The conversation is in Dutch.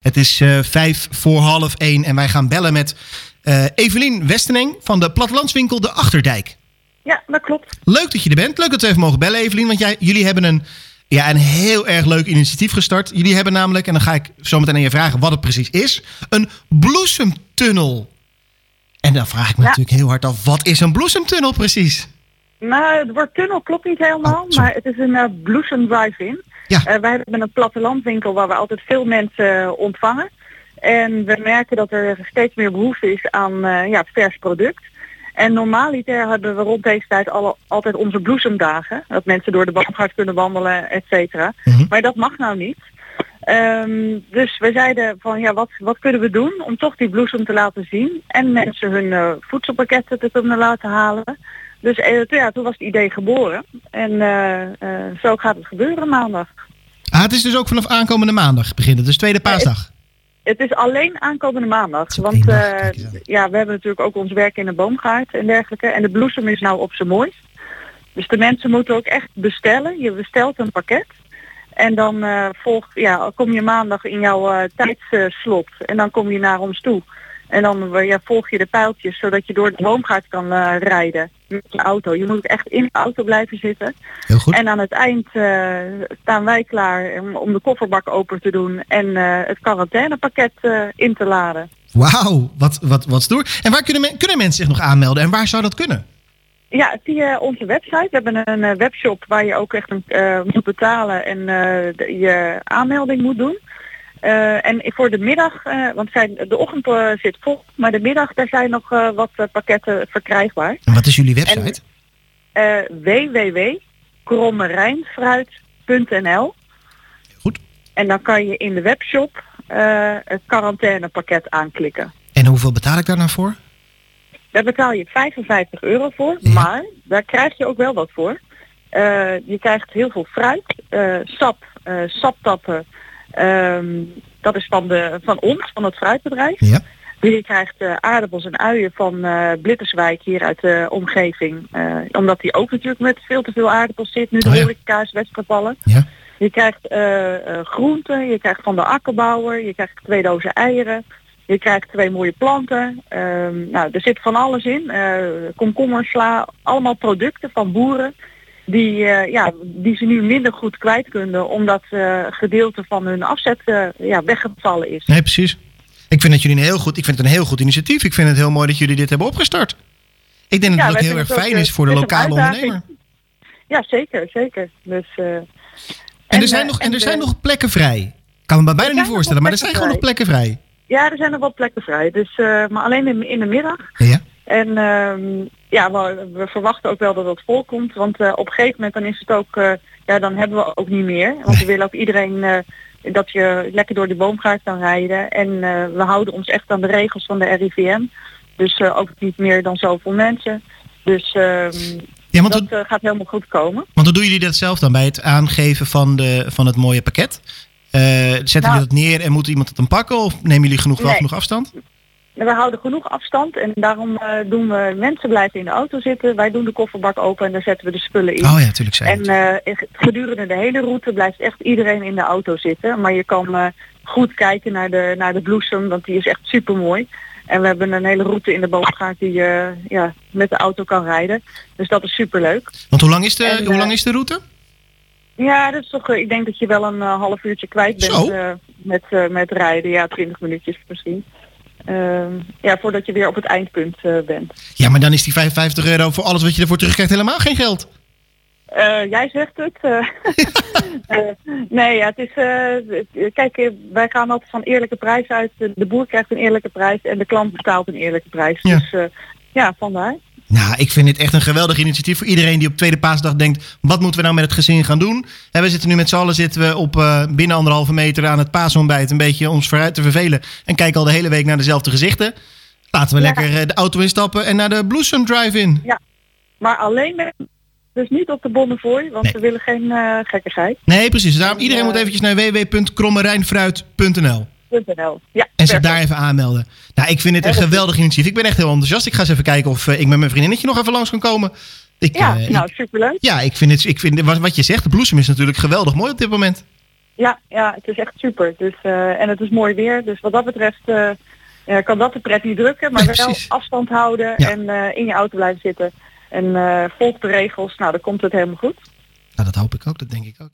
Het is uh, vijf voor half één en wij gaan bellen met uh, Evelien Westeneng van de plattelandswinkel De Achterdijk. Ja, dat klopt. Leuk dat je er bent. Leuk dat we even mogen bellen, Evelien. Want jij, jullie hebben een, ja, een heel erg leuk initiatief gestart. Jullie hebben namelijk, en dan ga ik zo meteen aan je vragen wat het precies is, een bloesemtunnel. En dan vraag ik me Ja. natuurlijk heel hard af, wat is een bloesemtunnel precies? Nou, het woord tunnel klopt niet helemaal, Oh, maar het is een eh, bloesem drive-in. Ja. Eh, wij hebben een plattelandwinkel waar we altijd veel mensen eh, ontvangen. En we merken dat er steeds meer behoefte is aan eh, ja, vers product. En normaliter hebben we rond deze tijd alle, altijd onze bloesemdagen. Dat mensen door de boomgaard kunnen wandelen, et cetera. Mhm. Maar dat mag nou niet. Ehm, dus we zeiden van ja, wat, wat kunnen we doen om toch die bloesem te laten zien en mensen hun eh, voedselpakketten te kunnen laten halen. Dus eh, ja, toen was het idee geboren en eh, eh, zo gaat het gebeuren maandag. Ah, het is dus ook vanaf aankomende maandag beginnen, dus tweede paasdag. Het is alleen aankomende maandag, want ja, we hebben natuurlijk ook ons werk in de boomgaard en dergelijke en de bloesem is nou op zijn mooist. Dus de mensen moeten ook echt bestellen. Je bestelt een pakket. En dan eh volg, ja, kom je maandag in jouw eh, tijdslot en dan kom je naar ons toe. En dan eh, ja, volg je de pijltjes zodat je door de boomgaard kan eh, rijden met je auto. Je moet echt in de auto blijven zitten. Heel goed. En aan het eind eh, staan wij klaar om, om de kofferbak open te doen en eh, het quarantainepakket in te laden. Wauw, wat, wat, wat stoer. En waar kunnen, men- kunnen mensen zich nog aanmelden en waar zou dat kunnen? Ja, via onze website. We hebben een webshop waar je ook echt een, moet betalen en de- je aanmelding moet doen. Eh, en voor de middag, eh, want zijn, de ochtend eh, zit vol, maar de middag daar zijn nog wat pakketten verkrijgbaar. En wat is jullie website? Www.krommerijnfruit.nl Goed. En dan kan je in de webshop het quarantainepakket aanklikken. En hoeveel betaal ik daar nou voor? Daar betaal je 55 euro voor, Ja. maar daar krijg je ook wel wat voor. Je krijgt heel veel fruit, sap, saptappen. Ehm, dat is van, de, van ons, van het fruitbedrijf. Ja. Je krijgt eh, aardappels en uien van eh Blitterswijk hier uit de omgeving. Eh, omdat die ook natuurlijk met veel te veel aardappels zit. Nu de Oh ja. Ja. Je krijgt groenten, je krijgt van de akkerbouwer, je krijgt twee dozen eieren. Je krijgt twee mooie planten. Ehm, nou, er zit van alles in. Eh komkommer, sla, allemaal producten van boeren. Die, eh, ja, die ze nu minder goed kwijt kunnen omdat eh gedeelte van hun afzet eh, ja, weggevallen is. Nee, precies. Ik vind, dat jullie een heel goed, ik vind het een heel goed initiatief. Ik vind het heel mooi dat jullie dit hebben opgestart. Ik denk dat het heel erg fijn is voor de lokale ondernemer. Ja, zeker, zeker. Dus, eh, En, er zijn, nog, en er zijn nog plekken vrij. Ik kan me bij bijna niet voorstellen, maar er zijn gewoon nog plekken vrij. Ja, er zijn nog wat plekken vrij. Dus, maar alleen in, in de middag. Ja. En ehm, ja, we, we verwachten ook wel dat het volkomt. Want eh, op een gegeven moment dan is het ook, eh, ja, dan hebben we ook niet meer. Want we willen ook iedereen eh, dat je lekker door de boomgaard kan rijden. En we houden ons echt aan de regels van de RIVM. Dus ook niet meer dan zoveel mensen. Dus ehm, Ja, want, dat gaat helemaal goed komen. want hoe doen jullie dat zelf dan bij het aangeven van, de, van het mooie pakket? Zetten Nou- jullie dat neer en moet iemand het dan pakken? Of nemen jullie genoeg, wel Nee. genoeg afstand? We houden genoeg afstand en daarom eh, doen we mensen blijven in de auto zitten. Wij doen de kofferbak open en daar zetten we de spullen in. Oh ja, natuurlijk zei je En eh, gedurende de hele route blijft echt iedereen in de auto zitten. Maar je kan eh, goed kijken naar de, naar de bloesem, want die is echt super mooi. En we hebben een hele route in de boomgaard die je ja, met de auto kan rijden. Dus dat is super leuk. Want hoe lang is de, en, hoe lang is de route? Ja, dat is toch, ik denk dat je wel een half uurtje kwijt bent met, met rijden. Ja, 20 minuutjes misschien. Ehm, ja, voordat je weer op het eindpunt eh, bent. Ja, maar dan is die 55 euro voor alles wat je ervoor terugkrijgt helemaal geen geld. Eh, jij zegt het. eh. Nee, ja, het is. kijk, wij gaan altijd van eerlijke prijs uit. De, boer krijgt een eerlijke prijs en de klant betaalt een eerlijke prijs. Ja. Dus ja, vandaar. Nou, ik vind dit echt een geweldig initiatief voor iedereen die op tweede paasdag denkt... wat moeten we nou met het gezin gaan doen? En we zitten nu met z'n allen zitten we op eh, binnen anderhalve meter aan het paasontbijt... een beetje ons vooruit te vervelen en kijken al de hele week naar dezelfde gezichten. Laten we Ja. lekker eh, de auto instappen en naar de Bloesem Drive-In. Maar alleen met. Dus niet op de Bonnefoy, want Nee. we willen geen eh, gekkigheid. Nee, precies. Daarom En, iedereen moet eventjes naar www.krommerijnfruit.nl .nl. Ja, en zich daar even aanmelden. Nou, ik vind het een geweldig initiatief. Ik ben echt heel enthousiast. Ik ga eens even kijken of eh, ik met mijn vriendinnetje nog even langs kan komen. Ik, Ja, eh, nou superleuk. ja, ik vind het, ik vind, wat, wat je zegt, de bloesem is natuurlijk geweldig mooi op dit moment. Ja, ja, het is echt super. Dus, eh, en het is mooi weer. Dus wat dat betreft kan dat de pret niet drukken. Maar Nee, wel afstand houden Ja. en in je auto blijven zitten. En volg de regels. Nou, dan komt het helemaal goed. Nou, dat hoop ik ook. Dat denk ik ook.